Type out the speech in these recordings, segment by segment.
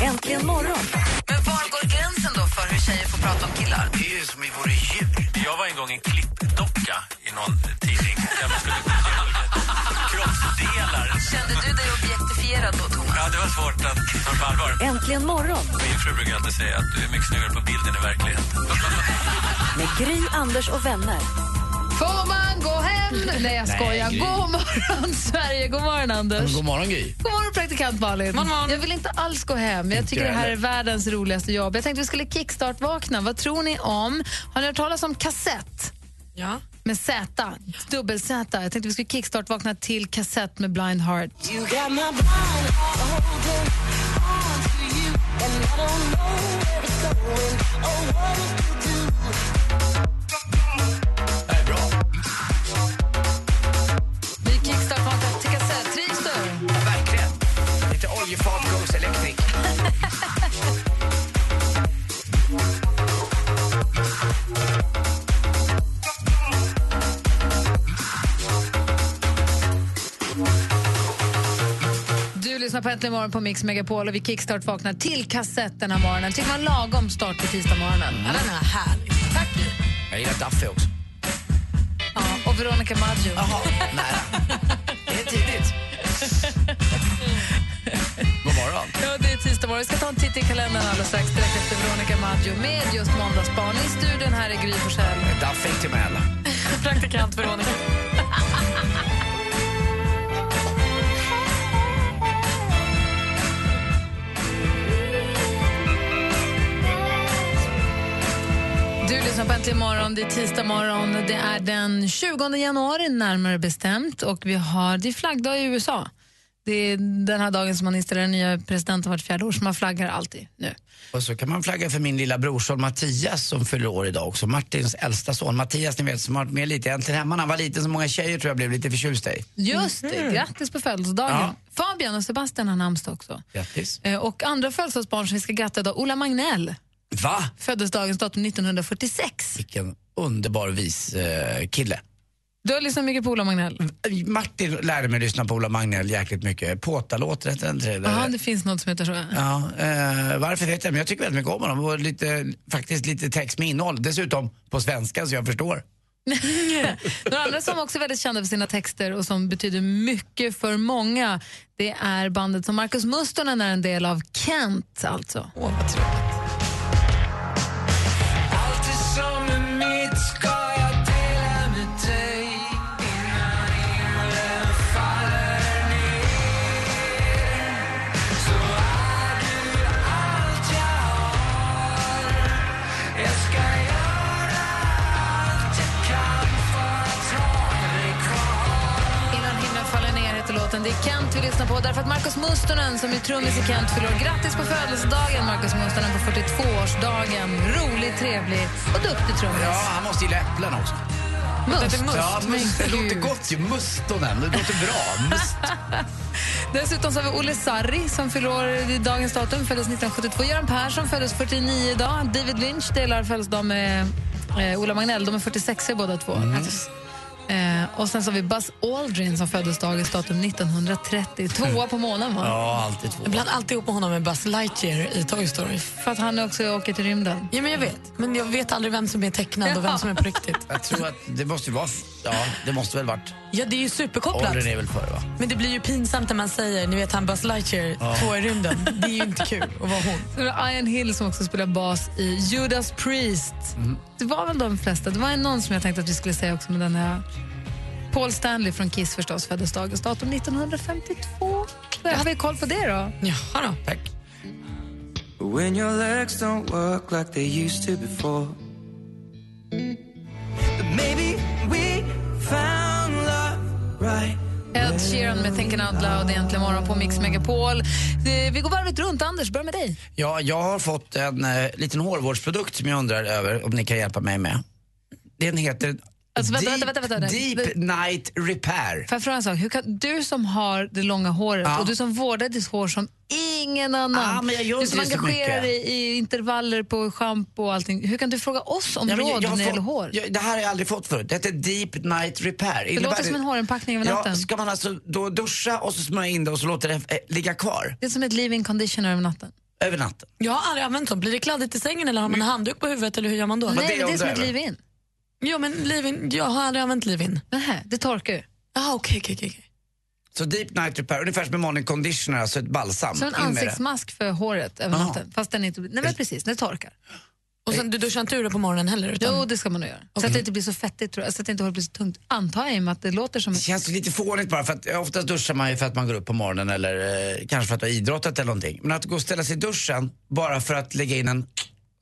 Äntligen morgon. Men var går gränsen då för hur tjejer får prata om killar? Det är ju som i våra djur. Jag var en gång en klippdocka i någon tidning. Där man skulle kroppsdelar. Kände du dig objektifierad då, Thomas? Ja, det var svårt att ta på allvar. Äntligen morgon Min fru brukar alltid säga att du är mycket snyggare på bilden i verkligheten. med Gry, Anders och vänner. Får man gå Nej, jag skojar. Gry. God morgon, Sverige. God morgon, Anders. God morgon, Gry. God morgon, praktikant Malin. Jag vill inte alls gå hem. Jag tycker det här är världens roligaste jobb. Jag tänkte vi skulle kickstart-vakna. Vad tror ni om... Har ni hört talas om kassett? Ja. Med Z, dubbel-Z. Jag tänkte vi skulle kickstart-vakna till kassett med Blind Heart. Du lyssnar på Äntligen morgon på Mix Megapol och vi kickstart vaknar till kassett den här morgonen. Tycker man lagom start på tisdagsmorgonen? Ja, den är härlig. Tack. Jag gillar Duffy också. Ja, och Veronica Maggio. Jaha, nära. Det är tidigt. God morgon. Ja, det är tisdag morgon. Vi ska ta en titt i kalendern alldeles strax direkt efter Veronica Maggio med just Måndagsbarn. I studion här är Gry Forssell. Duffy till Mäla. Praktikant Veronica. Du lyssnar på Äntligen morgon. Det är tisdag morgon. Det är den 20 januari närmare bestämt och vi har, det är flaggdag i USA. Det är den här dagen som man installerar nya presidenten vart fjärde år, så man flaggar alltid nu. Och så kan man flagga för min lilla brorson Mattias som fyller år idag också. Martins äldsta son. Mattias, ni vet, som har varit med lite äntligen hemma när han var liten, så många tjejer tror jag blev lite förtjusta i. Just det, grattis på födelsedagen. Ja. Fabian och Sebastian har namnsdag också. Grattis. Eh, Och andra födelsedagsbarn som vi ska gratta idag, Ola Magnell Va? föddes dagens datum 1946. Vilken underbar vis eh, kille. Du har lyssnat mycket på Ola Magnell? Martin lärde mig lyssna på Ola Magnell jäkligt mycket. Påtalåt, heter den inte det? Jaha, det finns något som heter så. Ja, eh, varför vet jag men jag tycker väldigt mycket om honom. Och lite, faktiskt lite text med innehåll. Dessutom på svenska så jag förstår. Några andra som också är väldigt kända för sina texter och som betyder mycket för många, det är bandet som Marcus Mustonen är en del av, Kent alltså. Åh, vad. Mustonen som är trummis i Kent fyller. Grattis på födelsedagen Marcus Mustonen på 42-årsdagen. Rolig, trevlig och duktig trummis. Ja, han måste gilla äpplen också. Must. Ja, must. Det låter gott ju. Mustonen. Det låter bra. Must. Dessutom så har vi Olle Sarri som fyller i dagens datum, föddes 1972. Göran Persson föddes 49 idag. David Lynch delar födelsedag med eh, Ola Magnell. De är 46 båda två. Eh, och sen så har vi Buzz Aldrin som föddes dagens datum 1930. Tvåa på månen va? Ja, alltid två. Jag blandar alltid ihop med honom med Buzz Lightyear i Toy Story. För att han också åker till rymden. Ja, men jag vet. Men jag vet aldrig vem som är tecknad och vem som är på riktigt. Jag tror att det måste vara... Ja, det måste väl varit... Ja, det är ju superkopplat. Åldern är väl före, va? Men det blir ju pinsamt när man säger, ni vet han Buzz Lightyear, två i rymden. Det är ju inte kul att vara hon. Så det är Ian Hill som också spelar bas i Judas Priest. Det var väl de flesta. Det var någon som jag tänkte att vi skulle säga också, men den här Paul Stanley från Kiss förstås föddes dagens datum 1952. Då har vi koll på det då. Jaha då. Tack. When your legs don't work like they used to before. Maybe found love right. Ed Sheeran med Thinking Out Loud egentligen morgon på Mix Megapol. Det- Vi går varvet runt. Anders, börja med dig. Ja, jag har fått en eh, liten hårvårdsprodukt som jag undrar över om ni kan hjälpa mig med. Den heter Alltså, vänta, Deep, vänta, vänta, vänta. Deep Night Repair. Får jag fråga en sak? Hur kan, du som har det långa håret Ja. och du som vårdar ditt hår som ingen annan. Ja, men jag gör du som det engagerar dig i intervaller på schampo och allting. Hur kan du fråga oss om Ja, jag- råd jag har när det gäller hår? Jag, det här har jag aldrig fått förut. Det heter Deep Night Repair. det låter som en hårinpackning över natten. Ja, ska man alltså då duscha och så smörja in det och så låter det eh, ligga kvar Det är som ett leave-in conditioner över natten. över natten? Jag har aldrig använt sånt. Blir det kladdigt i sängen eller har man en handduk på huvudet eller hur gör man då? det Nej, jag men det är som ett över. leave-in. Ja, men leave-in, jag har aldrig använt leave-in. Nähä, det torkar ju. Jaha, okej, okej, okej. Så Deep Night Repair, ungefär som en morning conditioner, alltså ett balsam. Som en ansiktsmask för håret över natten. Fast den inte... Nej men precis, den torkar. Och sen, du duschar inte ur det på morgonen heller? Utan... Jo, det ska man nog göra. Så att det inte blir så fettigt, tror jag. Så att det inte blir så tungt. Antar jag i och med att det låter som... Det känns lite fånigt bara för att eh, oftast duschar man ju för att man går upp på morgonen eller eh, kanske för att du har idrottat eller någonting. Men att gå och ställa sig i duschen bara för att lägga in en,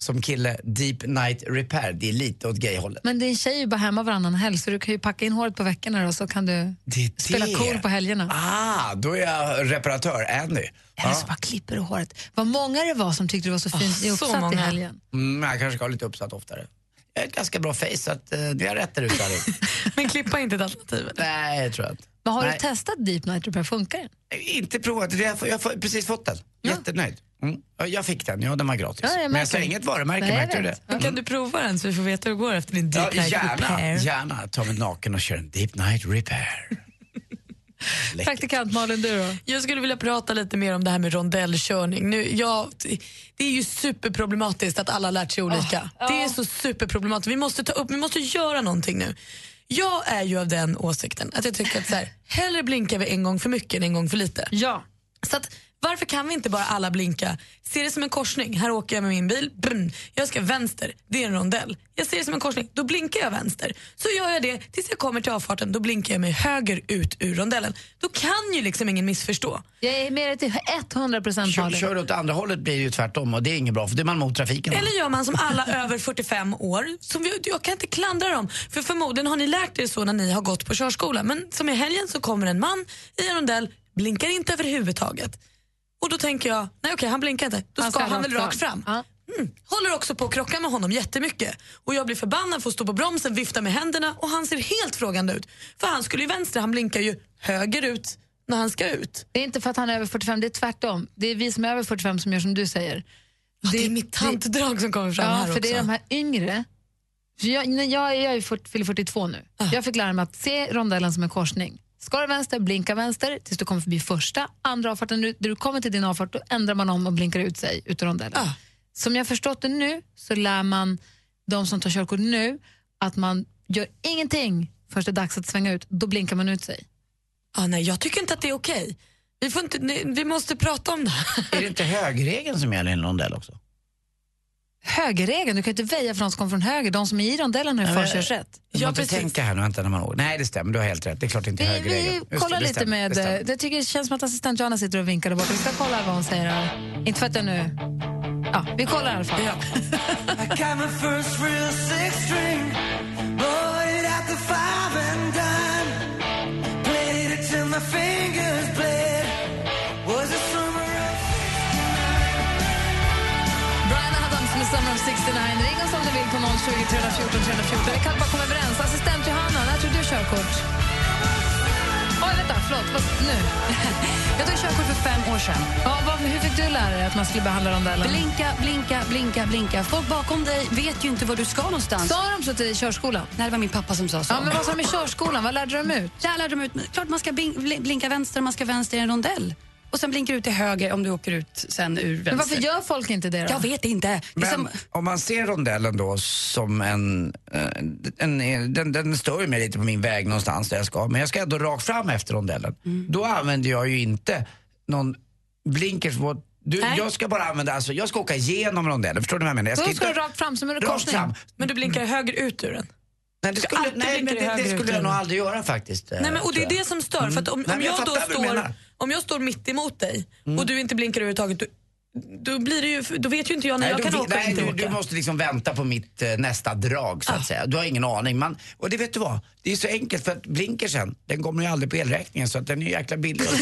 som kille, deep night repair, det är lite åt gayhållet. Men din tjej är ju bara hemma varannan helg så du kan ju packa in håret på veckorna och så kan du Det spela cool på helgerna. Ah, då är jag reparatör, Andy. Eller så bara klipper du håret. Vad många det var som tyckte det var så fint så ihopsatt i många. helgen. Mm, jag kanske ska ha lite uppsatt oftare. Jag har ett ganska bra face så att, eh, det är rätt där ute. Men klippa inte ett alternativ? Nej, jag tror inte. Men har Nej. du testat Deep Night Repair? Funkar den? Inte provat, det. jag har jag har precis fått den. Jättenöjd. Mm. Ja, Jag fick den, ja den var gratis. Ja, jag Men jag sa inget varumärke, Nej, märkte du det? Men Kan du prova den så vi får veta hur det går efter din Ja, deep night gärna, repair? gärna. Ta mig naken och köra en deep night repair. Läckert. Praktikant Malin, du då? Jag skulle vilja prata lite mer om det här med rondellkörning. Nu, ja, det är ju superproblematiskt att alla har lärt sig olika. Det är så superproblematiskt. Vi måste ta upp, vi måste göra någonting nu. Jag är ju av den åsikten att jag tycker att så här, hellre blinkar vi en gång för mycket än en gång för lite. Ja. Så att, varför kan vi inte bara alla blinka? Se det som en korsning. Här åker jag med min bil. Brun. Jag ska vänster. Det är en rondell. Jag ser det som en korsning. Då blinkar jag vänster. Så gör jag det tills jag kommer till avfarten. Då blinkar jag mig höger ut ur rondellen. Då kan ju liksom ingen missförstå. Jag är med dig till 100 procent Kör, kör du åt andra hållet blir det ju tvärtom och det är inget bra för då är man mot trafiken. Eller gör man som alla över 45 år. Som vi, jag kan inte klandra dem. För förmodligen har ni lärt er så när ni har gått på körskola. Men som i helgen så kommer en man i en rondell, blinkar inte överhuvudtaget. Och då tänker jag, nej okej han blinkar inte. Då Han ska ska han väl rakt fram. fram. Mm. Håller också på att krocka med honom jättemycket. Och jag blir förbannad för att stå på bromsen, vifta med händerna och han ser helt frågande ut. För han skulle ju vänster, han blinkar ju höger ut när han ska ut. Det är inte för att han är över 45, det är tvärtom. Det är vi som är över 45 som gör som du säger. Ja, det, är mitt tantdrag som kommer fram Ja, här för också. det är de här yngre. För jag, jag, jag är 40, fyller 42 nu. Ah. Jag fick lära mig att se rondellen som en korsning. Ska du vänster, blinka vänster tills du kommer förbi första, andra avfarten. När du- när du kommer till din avfart då ändrar man om och blinkar ut sig ut ur rondellen. Ah. Som jag har förstått det nu så lär man de som tar körkort nu att man gör ingenting förrän det är dags att svänga ut. Då blinkar man ut sig. Ah, nej, jag tycker inte att det är okej. Vi, får inte, nej, vi måste prata om det. Är det inte högerregeln som gäller i en rondell också? Högerregeln, du kan inte väja för de som kommer från höger. De som är i rondellen har ju förkörsrätt. Jag Ja, måste precis. tänka här nu, vänta när man åker. Nej det stämmer, du har helt rätt. Det är klart inte Vi, högerregeln. vi kollar lite stämmer, med... det stämmer. Det, tycker det känns som att assistent Johanna sitter och vinkar där borta. Vi ska kolla vad hon säger. här. Inte för att jag nu... Ja, vi kollar i alla fall. I 69. Ring oss om du vill på 020 314 314. Vi kan bara komma överens. Assistent Johanna, när tog du körkort? Oj, vänta, förlåt. Vad, nu. Jag tog körkort för fem år sedan. Ja, vad, hur fick du lära dig att man skulle behandla rondellen? Blinka, blinka, blinka, blinka. Folk bakom dig vet ju inte var du ska någonstans. Sa de så till dig i körskolan? Nej, det var min pappa som sa så. Ja, men vad sa de i körskolan? Vad lärde de ut? Där lärde de ut klart man ska blin- bli- blinka vänster man ska vänster i en rondell. Och sen blinkar du ut till höger om du åker ut sen ur vänster. Men varför gör folk inte det då? Jag vet inte. Är Men som, om man ser rondellen då som en, eh, en, en den, den stör ju mig lite på min väg någonstans där jag ska, men jag ska ändå rakt fram efter rondellen. Mm. Då använder jag ju inte någon blinker som du, Nej. jag ska bara använda, alltså, jag ska åka igenom rondellen, förstår du vad jag menar? Jag Då ska inte- du rakt fram som en rakt korsning. fram. Men du blinkar höger ut ur den. Nej, det ska skulle, nej, men det, det skulle jag nog aldrig göra faktiskt. eh, Nej, men, och det är tror jag. det som stör. För att om, Nej, om, jag jag då står. Om jag står mitt emot dig och du inte blinkar överhuvudtaget, då, då, blir det ju, då vet ju inte jag när jag du, kan vi- åka nej, inte du, åka. du måste liksom vänta på mitt eh, nästa drag så att Ah. säga. Du har ingen aning. Man, och det vet du vad, det är så enkelt för att blinkersen, den kommer ju aldrig på elräkningen så att den är jäkla billig.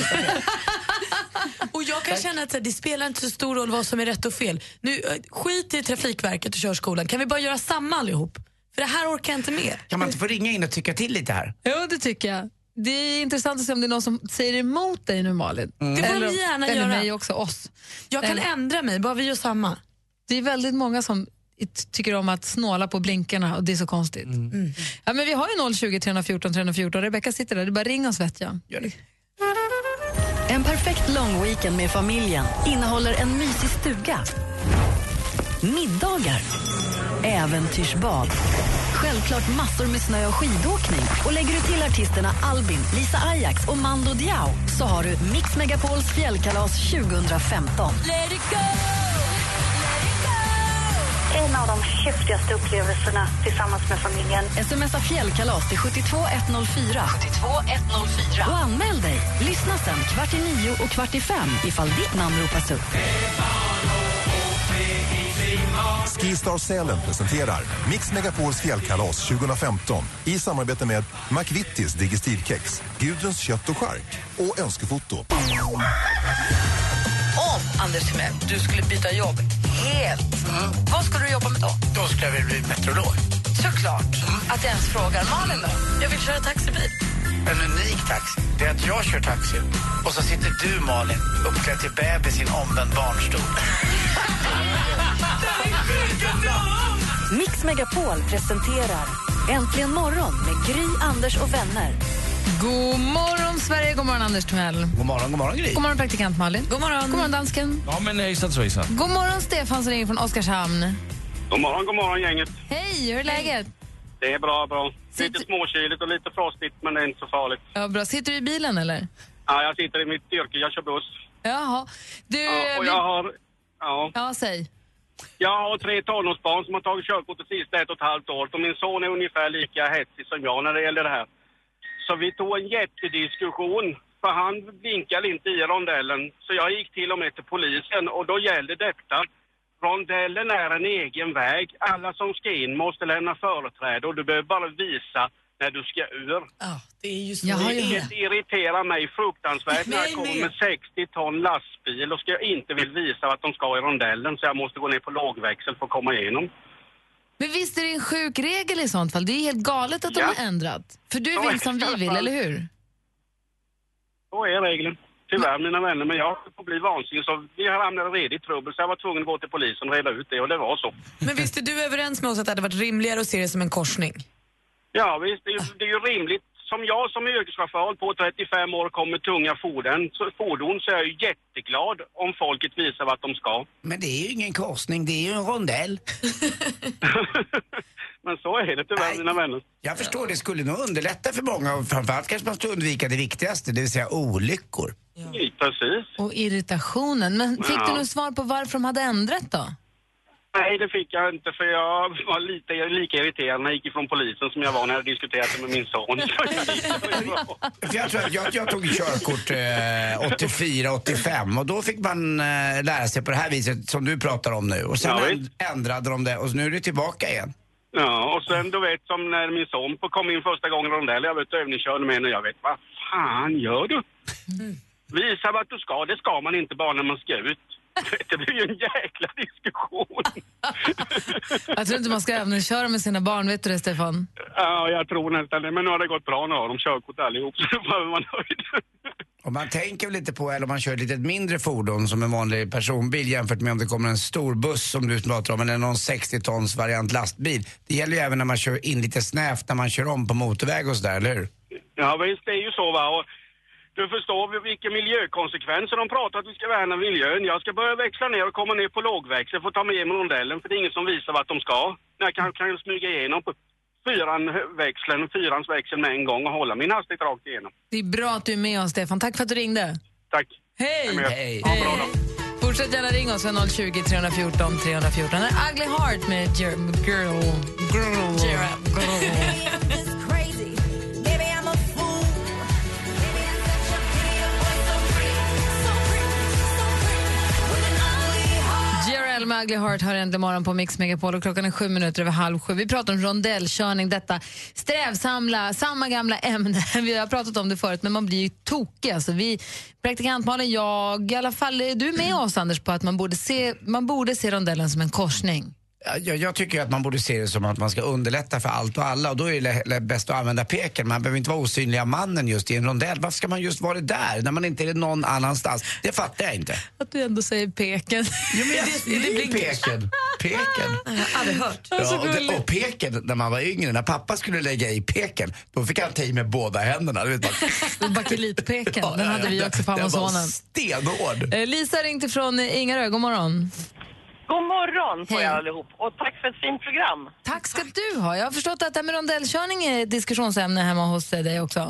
Och jag kan känna att så här, det spelar inte så stor roll vad som är rätt och fel. Nu, eh, skit i Trafikverket och körskolan. Kan vi bara göra samma allihop? För det här orkar jag inte med. kan man inte få ringa in och tycka till lite här? Jo, det tycker jag. Det är intressant att se om det är någon som säger emot dig nu, Malin. Mm. Det får eller, ni gärna eller göra. mig också, oss. Jag kan Eller- ändra mig, bara vi gör samma. Det är väldigt många som tycker om att snåla på blinkarna och det är så konstigt. Ja, men vi har ju 020 314 314. Rebecka sitter där. Det bara ring oss vet jag. En perfekt long weekend med familjen innehåller en mysig stuga, middagar, äventyrsbad, självklart massor med snö och skidåkning. Och lägger du till artisterna Albin, Lisa Ajax och Mando Diao så har du Mix Megapols fjällkalas 2015. Let it go! En av de häftigaste upplevelserna tillsammans med familjen. Smsa fjällkalas till 72104. 72104. Och anmäl dig. Lyssna sen kvart i nio och kvart i fem ifall ditt namn ropas upp. Skistar Sälen presenterar Mix Megapols fjällkalas 2015 i samarbete med McVittys Digestivkex, Gudruns kött och chark och Önskefoto. Om, Anders Timell, du skulle byta jobb helt, vad skulle du jobba med då? Då ska vi bli meteorolog. Såklart. Att jag ens frågar. Malin då? Jag vill köra taxibil. En unik taxi, det är att jag kör taxi och så sitter du Malin uppklädd till bebis i en omvänd barnstol. Mix Megapol presenterar Äntligen morgon med Gry, Anders och vänner. God morgon, Sverige. God morgon, Anders Timell. God morgon, god morgon Gry. God morgon, praktikant Malin. God morgon. God morgon, dansken. Ja, men hejsan svejsan. God morgon, Stefan som ringer från Oskarshamn. God morgon, god morgon gänget. Hej, hur är läget? Det är bra, bra. Lite Sitter- småkyligt och lite frostigt, men det är inte så farligt. Ja, bra. Sitter du i bilen eller? Ja, jag sitter i mitt yrke, jag kör buss. Jaha. Du, Ja, och vi- jag har... Ja, ja, säg jag har tre tonårsbarn som har tagit körkort det sista ett och ett halvt år. Och min son är ungefär lika hetsig som jag när det gäller det här. Så vi tog en jättediskussion. För han blinkade inte i rondellen. Så jag gick till och med till polisen och då gäller detta. Rondellen är en egen väg. Alla som ska in måste lämna företräde och du behöver bara visa när du ska ur. Ja, det är ju så Jag har det ju- irriterar mig fruktansvärt när jag kommer med. med 60 ton lastbil och ska jag inte vill visa att de ska i rondellen så jag måste gå ner på lågväxel för att komma igenom. Men visst är det en sjuk regel i sånt fall? Det är helt galet att de Ja. har ändrat. För du Ja, vill som vi vill, eller hur? Så är regeln. Tyvärr mina vänner, men jag får bli vansinnig så vi hamnade redan i trubbel så jag var tvungen att gå till polisen och reda ut det och det var så. Men visst är du överens med oss att det hade varit rimligare att se det som en korsning? Ja visst, det är, ju- det är ju rimligt. Som jag som yrkeschaufför på 35 år kommer tunga fordon så, fordon så är jag ju jätteglad om folket visar vart de ska. Men det är ju ingen korsning, det är ju en rondell. Men så är det tyvärr Nej. mina vänner. Jag förstår, det skulle nog underlätta för många och framförallt kanske man ska undvika det viktigaste, det vill säga olyckor. Ja. Precis. Och irritationen. Men fick Ja. du något svar på varför de hade ändrat då? Nej, det fick jag inte för jag var lite, lika irriterad när jag gick ifrån polisen som jag var när jag diskuterade med min son. Jag jag, tror, jag, jag tog körkort eh, 84-85 och då fick man eh, lära sig på det här viset som du pratar om nu. Och sen Ja, änd- ändrade de det och nu är det tillbaka igen. Ja, och sen du vet som när min son kom in första gången i rondell, jag vet övningskörde med henne och jag vet vad fan gör du? Visa vart du ska, det ska man inte bara när man ska ut. Det blir ju en jäkla diskussion. Jag tror inte man ska övningsköra med sina barn, vet du det Stefan? Ja, jag tror nästan det. Men nu har det gått bra, nu har de körkort allihop, så då behöver man nöjd. Och man tänker väl lite på, eller om man kör ett litet mindre fordon som en vanlig personbil jämfört med om det kommer en stor buss som du pratar om eller någon 60 tons variant lastbil. Det gäller ju även när man kör in lite snävt när man kör om på motorväg och sådär, eller hur? Ja visst, det är ju så va. Och du förstår vilka miljökonsekvenser de pratar att vi ska värna miljön. Jag ska börja växla ner och komma ner på lågväxel för att ta med mig rondellen för det är ingen som visar vart de ska. Jag kan, kan smyga igenom på fyran växeln, fyrans växel med en gång och hålla min hastighet rakt igenom. Det är bra att du är med oss Stefan. Tack för att du ringde. Tack. Hej! Hej. Bra dag. Fortsätt gärna ringa oss vid 020 314 314. Det är Ugly Heart med Ger- Girl... Girl... Girl. Adele med Ugly Heart har äntligen morgon på Mix Megapol och klockan är sju minuter över halv sju. Vi pratar om rondellkörning, detta strävsamla, samma gamla ämne. Vi har pratat om det förut, men man blir ju tokig. Alltså vi, praktikant Malin, jag, i alla fall, är du med oss Anders på att man borde se, man borde se rondellen som en korsning? Jag, jag tycker att man borde se det som att man ska underlätta för allt och alla och då är det lä- bäst att använda peken. Man behöver inte vara osynliga mannen just i en rondell. Varför ska man just vara det där när man inte är det någon annanstans? Det fattar jag inte. Att du ändå säger peken. Jo, men jag säger peken. Peken. Jag har aldrig hört. Ja, och, det, och peken, när man var yngre, när pappa skulle lägga i peken, då fick han ta i med båda händerna. Du vet, man, Bakelitpeken, den hade vi också på Den var Amazonen. stenhård. Eh, Lisa ringde från eh, Ingarö, god morgon. God morgon på Hej. er allihop och tack för ett fint program. Tack ska du ha. Jag har förstått att det här med rondellkörning är ett diskussionsämne hemma hos dig också.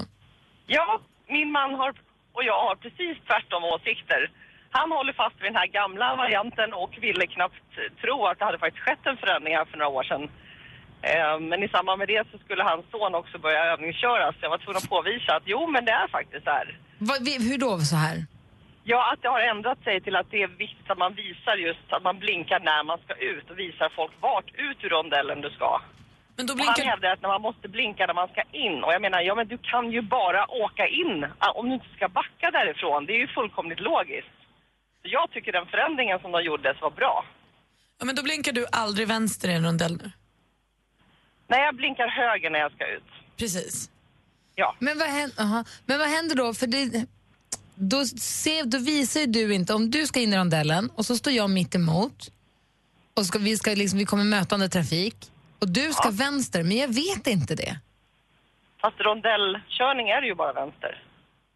Ja, min man har, och jag har precis tvärtom åsikter. Han håller fast vid den här gamla varianten och ville knappt tro att det hade faktiskt skett en förändring här för några år sedan. Eh, Men i samband med det så skulle hans son också börja övningsköra så jag var tvungen att påvisa att jo men det är faktiskt så här. Va, vi, hur då så här? Ja, att det har ändrat sig till att det är viktigt att man visar just att man blinkar när man ska ut och visar folk vart ut ur rondellen du ska. Men då blinkar... Han hävdar att när man måste blinka när man ska in. Och jag menar, ja men du kan ju bara åka in ah, om du inte ska backa därifrån. Det är ju fullkomligt logiskt. Så jag tycker den förändringen som de gjordes var bra. Ja, men då blinkar du aldrig vänster i en rondell nu? Nej, jag blinkar höger när jag ska ut. Precis. Ja. Men vad händer, aha. Men vad händer då? För det, då, se, då visar ju du inte, om du ska in i rondellen och så står jag mitt emot och ska, vi, ska liksom, vi kommer mötande trafik och du ska vänster, men jag vet inte det. Fast rondellkörning är ju bara vänster.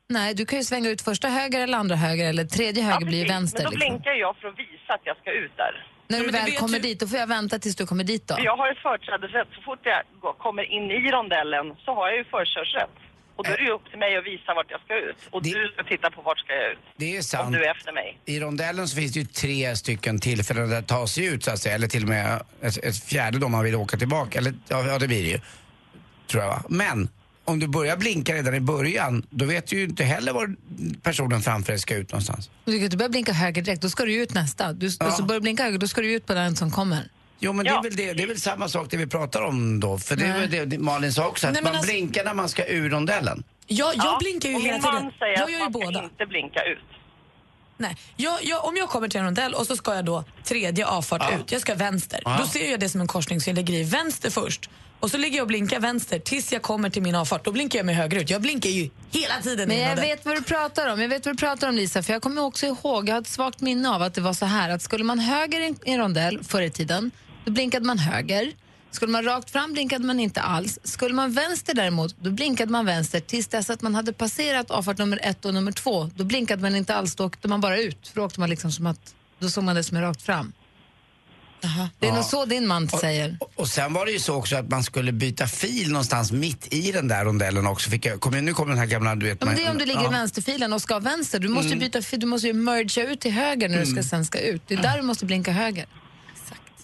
Nej, du kan ju svänga ut första höger eller andra höger eller tredje höger blir ju precis. vänster. Men då Liksom. blinkar jag för att visa att jag ska ut där. När du väl kommer ju- dit, då får jag vänta tills du kommer dit då. Jag har ju företrädesrätt. Så fort jag går- kommer in i rondellen så har jag ju förkörsrätt. Och då är det ju upp till mig att visa vart jag ska ut. Och du ska titta på vart ska jag ut. Det är Om sant. du är efter mig. I rondellen så finns det ju tre stycken tillfällen där ta sig ut så att säga. Eller till och med ett, ett fjärde då om man vill åka tillbaka. Eller, ja, det blir det ju. Tror jag va? Men om du börjar blinka redan i början, då vet du ju inte heller var personen framför dig ska ut någonstans. Du kan inte börja blinka höger direkt, då ska du ut nästa. Du, Ja. alltså börjar du blinka höger, då ska du ut på den som kommer. Jo men det, är väl det, det är väl samma sak det vi pratar om då. För det är väl det, det Malin sa också, att Nej, man alltså- blinkar när man ska ur rondellen. Jag, jag Ja, blinkar ju och hela min man tiden. säger Jag att gör ju man ska båda. inte blinka ut. Nej, jag, jag, om jag kommer till en rondell och så ska jag då tredje avfart ut, jag ska vänster. Ja. Då ser jag det som en korsning så jag lägger i vänster först. Och så ligger jag och blinkar vänster tills jag kommer till min avfart. Då blinkar jag med höger ut. Jag blinkar ju hela tiden Men jag vet vad du pratar om. Jag vet vad du pratar om Lisa, för jag kommer också ihåg, jag har ett svagt minne av att det var så här att skulle man höger i en rondell förr i tiden, då blinkade man höger. Skulle man rakt fram blinkade man inte alls. Skulle man vänster däremot, då blinkade man vänster tills dess att man hade passerat avfart nummer ett och nummer två. Då blinkade man inte alls, då åkte man bara ut. För då åkte man liksom som att, då såg man det som är rakt fram. Det är Ja. nog så din man säger. Och, och sen var det ju så också att man skulle byta fil någonstans mitt i den där rondellen också. Fick jag, kom, nu kommer den här gamla, du vet. Ja, men det är om du ligger ja. i vänsterfilen och ska vänster. Du måste Mm. byta fil, du måste ju mergea ut till höger när du ska, sen ska ut. Det är där du måste blinka höger.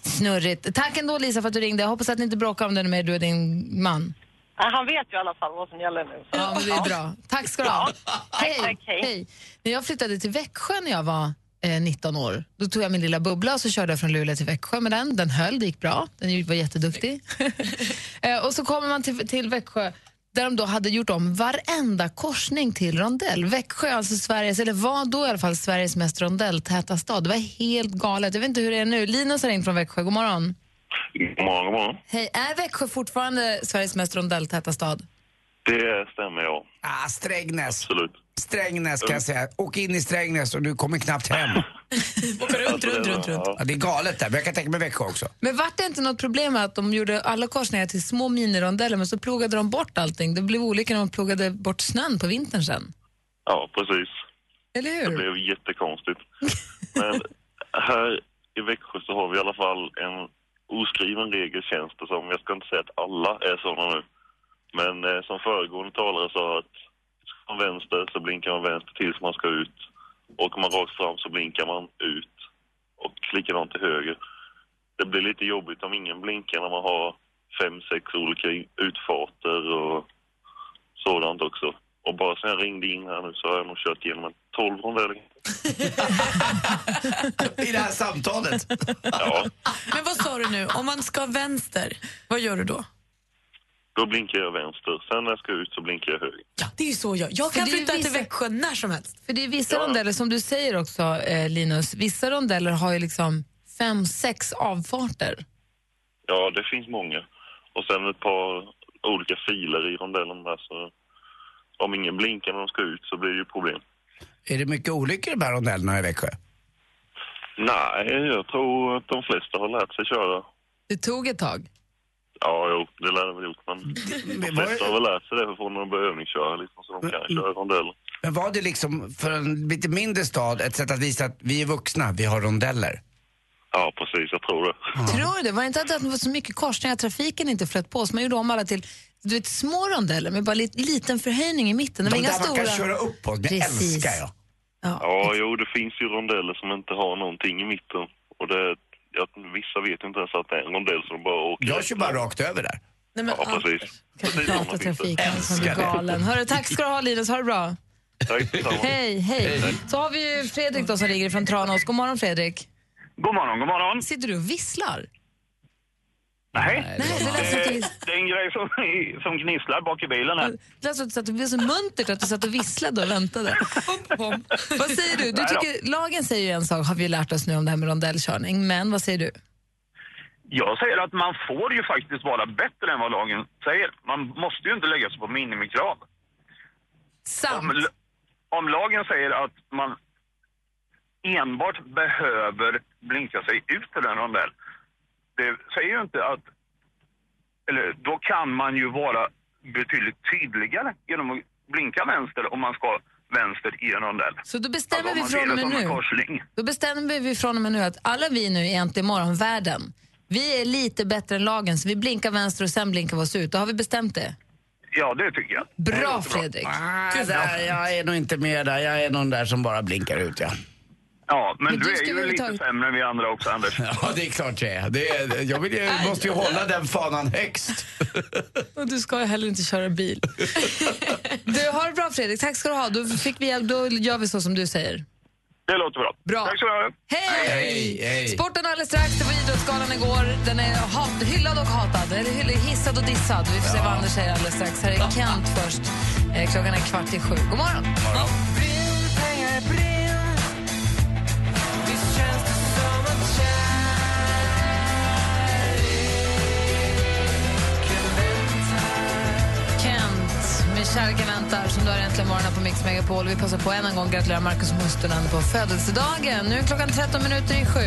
Snurrigt. Tack ändå Lisa för att du ringde. Jag hoppas att ni inte bråkar om det med du och din man. Ja, han vet ju i alla fall vad som gäller nu. Ja, men det är bra. Tack ska du ha. Hej. tack, hej. Hej. När jag flyttade till Växjö när jag var eh, 19 år, då tog jag min lilla bubbla och så körde jag från Luleå till Växjö med den. Den höll, det gick bra. Den var jätteduktig. eh, och så kommer man till, till Växjö där de då hade gjort om varenda korsning till rondell. Växjö alltså Sveriges, eller var då i alla fall Sveriges mest rondelltäta stad. Det var helt galet. Jag vet inte hur det är nu. Linus har ringt från Växjö. God morgon. God morgon, god morgon. Hej. Är Växjö fortfarande Sveriges mest rondelltäta stad? Det stämmer, ja. Ah, Strängnäs. Absolut. Strängnäs kan jag säga. Åk in i Strängnäs och du kommer knappt hem. Åker runt, runt, runt, runt. Ja, det är galet där, men jag kan tänka mig Växjö också. Men vart det inte något problem med att de gjorde alla korsningar till små minirondeller men så plogade de bort allting? Det blev olika när de plogade bort snön på vintern sen. Ja, precis. Eller hur? Det blev jättekonstigt. Men här i Växjö så har vi i alla fall en oskriven regel känns det som. Jag ska inte säga att alla är sådana nu. Men eh, som föregående talare sa att ska man vänster så blinkar man vänster tills man ska ut. Åker man rakt fram så blinkar man ut. Och likadant till höger. Det blir lite jobbigt om ingen blinkar när man har fem, sex olika utfarter och sådant också. Och bara sen jag ringde in här nu så har jag nog kört igenom en 12 rondeller. I det här samtalet. Ja, Men vad sa du nu? Om man ska vänster, vad gör du då? Då blinkar jag vänster. Sen när jag ska ut så blinkar jag höger. Det är ju så jag Jag kan flytta till vissa- Växjö när som helst. För det är vissa Ja. rondeller, som du säger också eh, Linus, vissa rondeller har ju liksom fem, sex avfarter. Ja, det finns många. Och sen ett par olika filer i rondellen där så om ingen blinkar när de ska ut så blir det ju problem. Är det mycket olyckor i de här rondellerna i Växjö? Nej, jag tror att de flesta har lärt sig köra. Det tog ett tag. Ja, jo, det lär det väl gjort, men de flesta har väl lärt sig det från att de börjar övningsköra liksom, så de kan köra rondeller. Men var det liksom för en lite mindre stad ett sätt att visa att vi är vuxna, vi har rondeller? Ja, precis, jag tror det. Tror du det? Var det inte att det var så mycket korsningar att trafiken inte flöt på så man gjorde om alla till du vet, små rondeller med bara lit, liten förhöjning i mitten? Det var De inga där stora... man kan köra upp på, det Precis. älskar jag. Ja, jo, det finns ju rondeller som inte har någonting i mitten. Och det, ja, vissa vet inte ens att det är en rondell som bara åker. Jag kör bara rakt över där. Nej, men, Ja, precis. precis. Datatrafiken som blir Älskar det. galen. Hörru, tack ska du ha Linus, ha det bra. Tack detsamma. Hej, hej. Så har vi ju Fredrik då som ringer från Tranås. God morgon Fredrik. God morgon, god morgon. Sitter du och visslar? Nej, Nej, det lät som att du, det är en grej som, som gnisslar bak i bilen här. det lät som att du satt- det blev så muntert att du satt och visslade och väntade. vad säger du? du tycker, lagen säger ju en sak, har vi lärt oss nu om det här med rondellkörning. Men vad säger du? Jag säger att man får ju faktiskt vara bättre än vad lagen säger. Man måste ju inte lägga sig på minimikrav. Sant. Om, om lagen säger att man enbart behöver blinka sig ut till en rondell, det säger ju inte att... Eller då kan man ju vara betydligt tydligare genom att blinka vänster om man ska vänster i en rondell. Så då bestämmer Alltså, vi från och med nu. Då bestämmer vi från och med nu att alla vi nu i Äntligen morgon-världen, vi är lite bättre än lagen så vi blinkar vänster och sen blinkar vi oss ut. Då har vi bestämt det. Ja, det tycker jag. Bra Fredrik. Ah, där, jag är nog inte med där, jag är någon där som bara blinkar ut ja. Ja, men, Men du du är ska ju lite ta- sämre än vi andra också, Anders. Ja, det är klart jag är. Det är jag vill ju, måste ju hålla den fanan högst. Och du ska ju heller inte köra bil. du, har det bra Fredrik, tack ska du ha. Då, fick vi, då gör vi så som du säger. Det låter bra. Bra. Tack så mycket. Hej! Hej, hej. Sporten alldeles strax. Det var Idrottsgalan igår. Den är hat, hyllad och hatad. Eller hyll- hissad och dissad. Vi får se vad Anders säger alldeles strax. Här är Kent först. Eh, klockan är kvart i sju. God morgon. Kent med Kärleken väntar som du har äntligen morgonen på Mix Megapol. Vi passar på än en gång gratulera Markus Mustonen på födelsedagen. Nu är klockan 13 minuter i sju.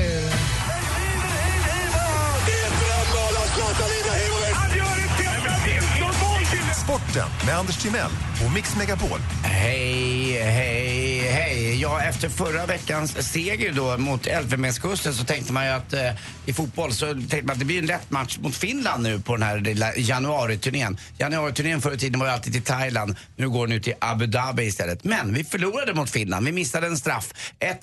Sporten med Anders Timell och Mix Megapol. Hej, hej, hej. Ja, efter förra veckans seger då mot Elfenbenskusten så tänkte man ju att eh, i fotboll så tänkte man att det blir en lätt match mot Finland nu på den här lilla januariturnén. Januariturnén förr i tiden var ju alltid till Thailand. Nu går den ut till Abu Dhabi istället. Men vi förlorade mot Finland. Vi missade en straff.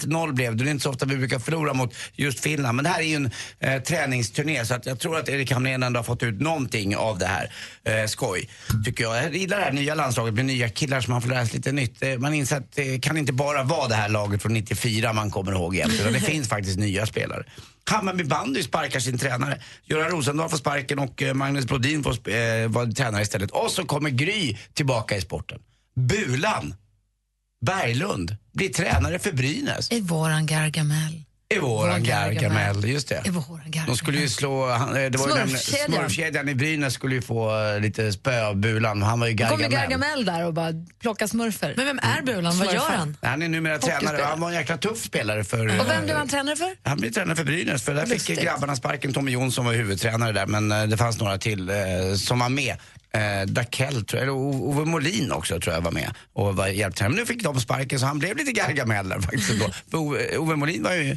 1-0 blev det. Det är inte så ofta vi brukar förlora mot just Finland. Men det här är ju en eh, träningsturné så att jag tror att Erik Hamrén ändå har fått ut någonting av det här. Eh, skoj, tycker jag. Jag gillar det här nya landslaget med nya killar som man får lära sig lite nytt. Eh, man inser att det kan inte bara vara det här laget från 94 man kommer ihåg jämt. utan Det finns faktiskt nya spelare. Hammarby bandy sparkar sin tränare. Göran Rosendahl får sparken och eh, Magnus Brodin får eh, vara tränare istället. Och så kommer Gry tillbaka i sporten. Bulan Berglund blir tränare för Brynäs. I våran Gargamel. I våran Vår Gargamel. Gargamel, just det. I våran Gargamel. De skulle ju slå, han, eh, det var ju den, Smurfkedjan. i Brynäs skulle ju få eh, lite spö av Bulan. Han var ju Då kommer Gargamel. Gargamel där och bara plockar smurfer. Men vem är Bulan? Vad gör han? Han är numera tränare. Han var en jäkla tuff spelare för... Och vem eh, blev han tränare för? Han blev tränare för Brynäs, för där Lustigt. fick grabbarna sparken. Tommy Jonsson var huvudtränare där, men det fanns några till eh, som var med. Eh, Dakell, tror jag, eller O- Ove Molin också tror jag var med och var hjälptränare. Men nu fick de sparken så han blev lite Gargamel faktiskt. Då. Ove, Ove Molin var ju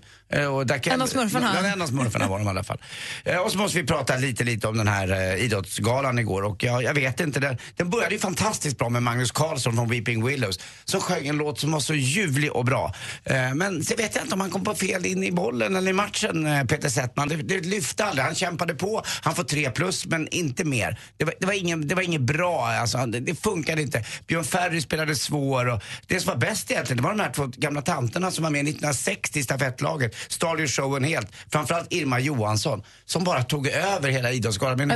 Och där kan, En av smurfarna. En av smurfarna var de i alla fall. Eh, Och så måste vi prata lite, lite om den här eh, idrottsgalan igår. Och jag, jag vet inte, den, den började ju fantastiskt bra med Magnus Carlsson från Weeping Willows som sjöng en låt som var så ljuvlig och bra. Eh, Men så vet jag inte om han kom på fel in i bollen eller i matchen, eh, Peter Settman. Det, det lyfte aldrig. Han kämpade på, han får tre plus, men inte mer. Det var, det var, ingen, det var inget bra, alltså, det, det funkade inte. Björn Ferry spelade svår och det som var bäst egentligen, det var de här två gamla tanterna som var med 1960 i stafettlaget. Stal ju showen helt. Framförallt Irma Johansson som bara tog över hela Idrottsgalan. med.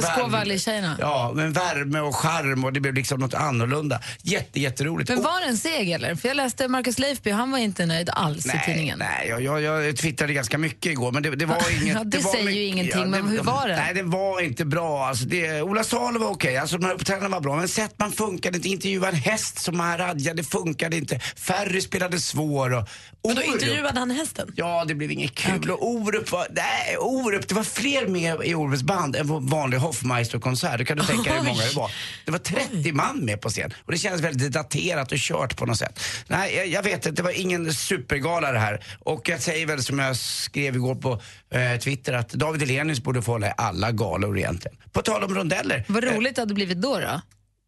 Ja, med värme och charm och det blev liksom något annorlunda. Jätte, jätteroligt. Men var det en seger eller? För jag läste Marcus Leifby, han var inte nöjd alls i tidningen. Nej, jag, jag, jag twittrade ganska mycket igår men det, det var inget... Ja, det var säger ju mycket- ingenting, men hur var det? Nej, det var inte bra. Alltså, det, Ola Salo var okej, alltså, de här uppträdandena var bra. Men Settman funkade inte. Intervjua en häst som Maharadja, det funkade inte. Ferry spelade svår. Och, Men då intervjuade han hästen? Ja, det blev inget kul. Och Orup var... Nej, Orup, det var fler med i Orups band än på vanlig Hoffmeister-konsert. Det kan du tänka dig hur många det var. Det var 30 man med på scen. Och det kändes väldigt daterat och kört på något sätt. Nej, jag, jag vet inte, det var ingen supergala det här. Och jag säger väl som jag skrev igår på eh, Twitter att David Hellenius borde få hålla i alla galor egentligen. På tal om rondeller. Vad roligt det hade blivit då. då.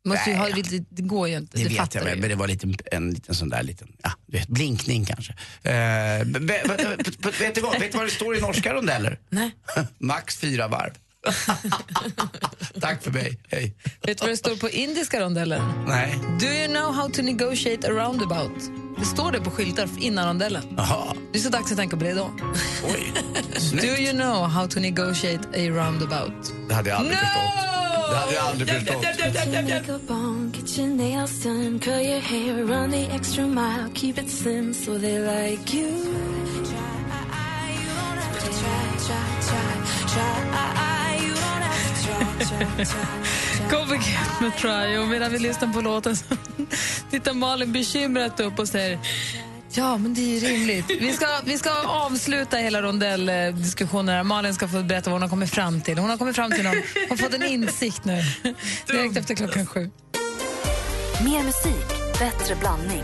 Måste ju ha, lite- det går ju inte, Det det, vet jag men det var lite, en liten sån där liten, ja, du vet, blinkning kanske. Eh, be, be, be, vet, du vad, vet du vad det står i norska rondeller? Nej. Max fyra varv. Tack för mig, hej. Vet du vad det står på indiska rondellen? Nej. Do you know how to negotiate a roundabout? Det står det på skyltar innan rondellen. Jaha. Det är så dags att tänka på det då. Oj. Do you know how to negotiate a roundabout? Det hade jag aldrig No! förstått. Det hade jag aldrig förstått. Get med Try. Och medan vi lyssnar på låten så tittar Malin bekymrat upp och säger Ja, men det är ju rimligt. Vi ska, vi ska avsluta hela rondelldiskussionen. här. Malin ska få berätta vad hon har kommit fram till. Hon har kommit fram till någon, hon har fått en insikt nu. Direkt efter klockan sju. Mer musik, bättre blandning.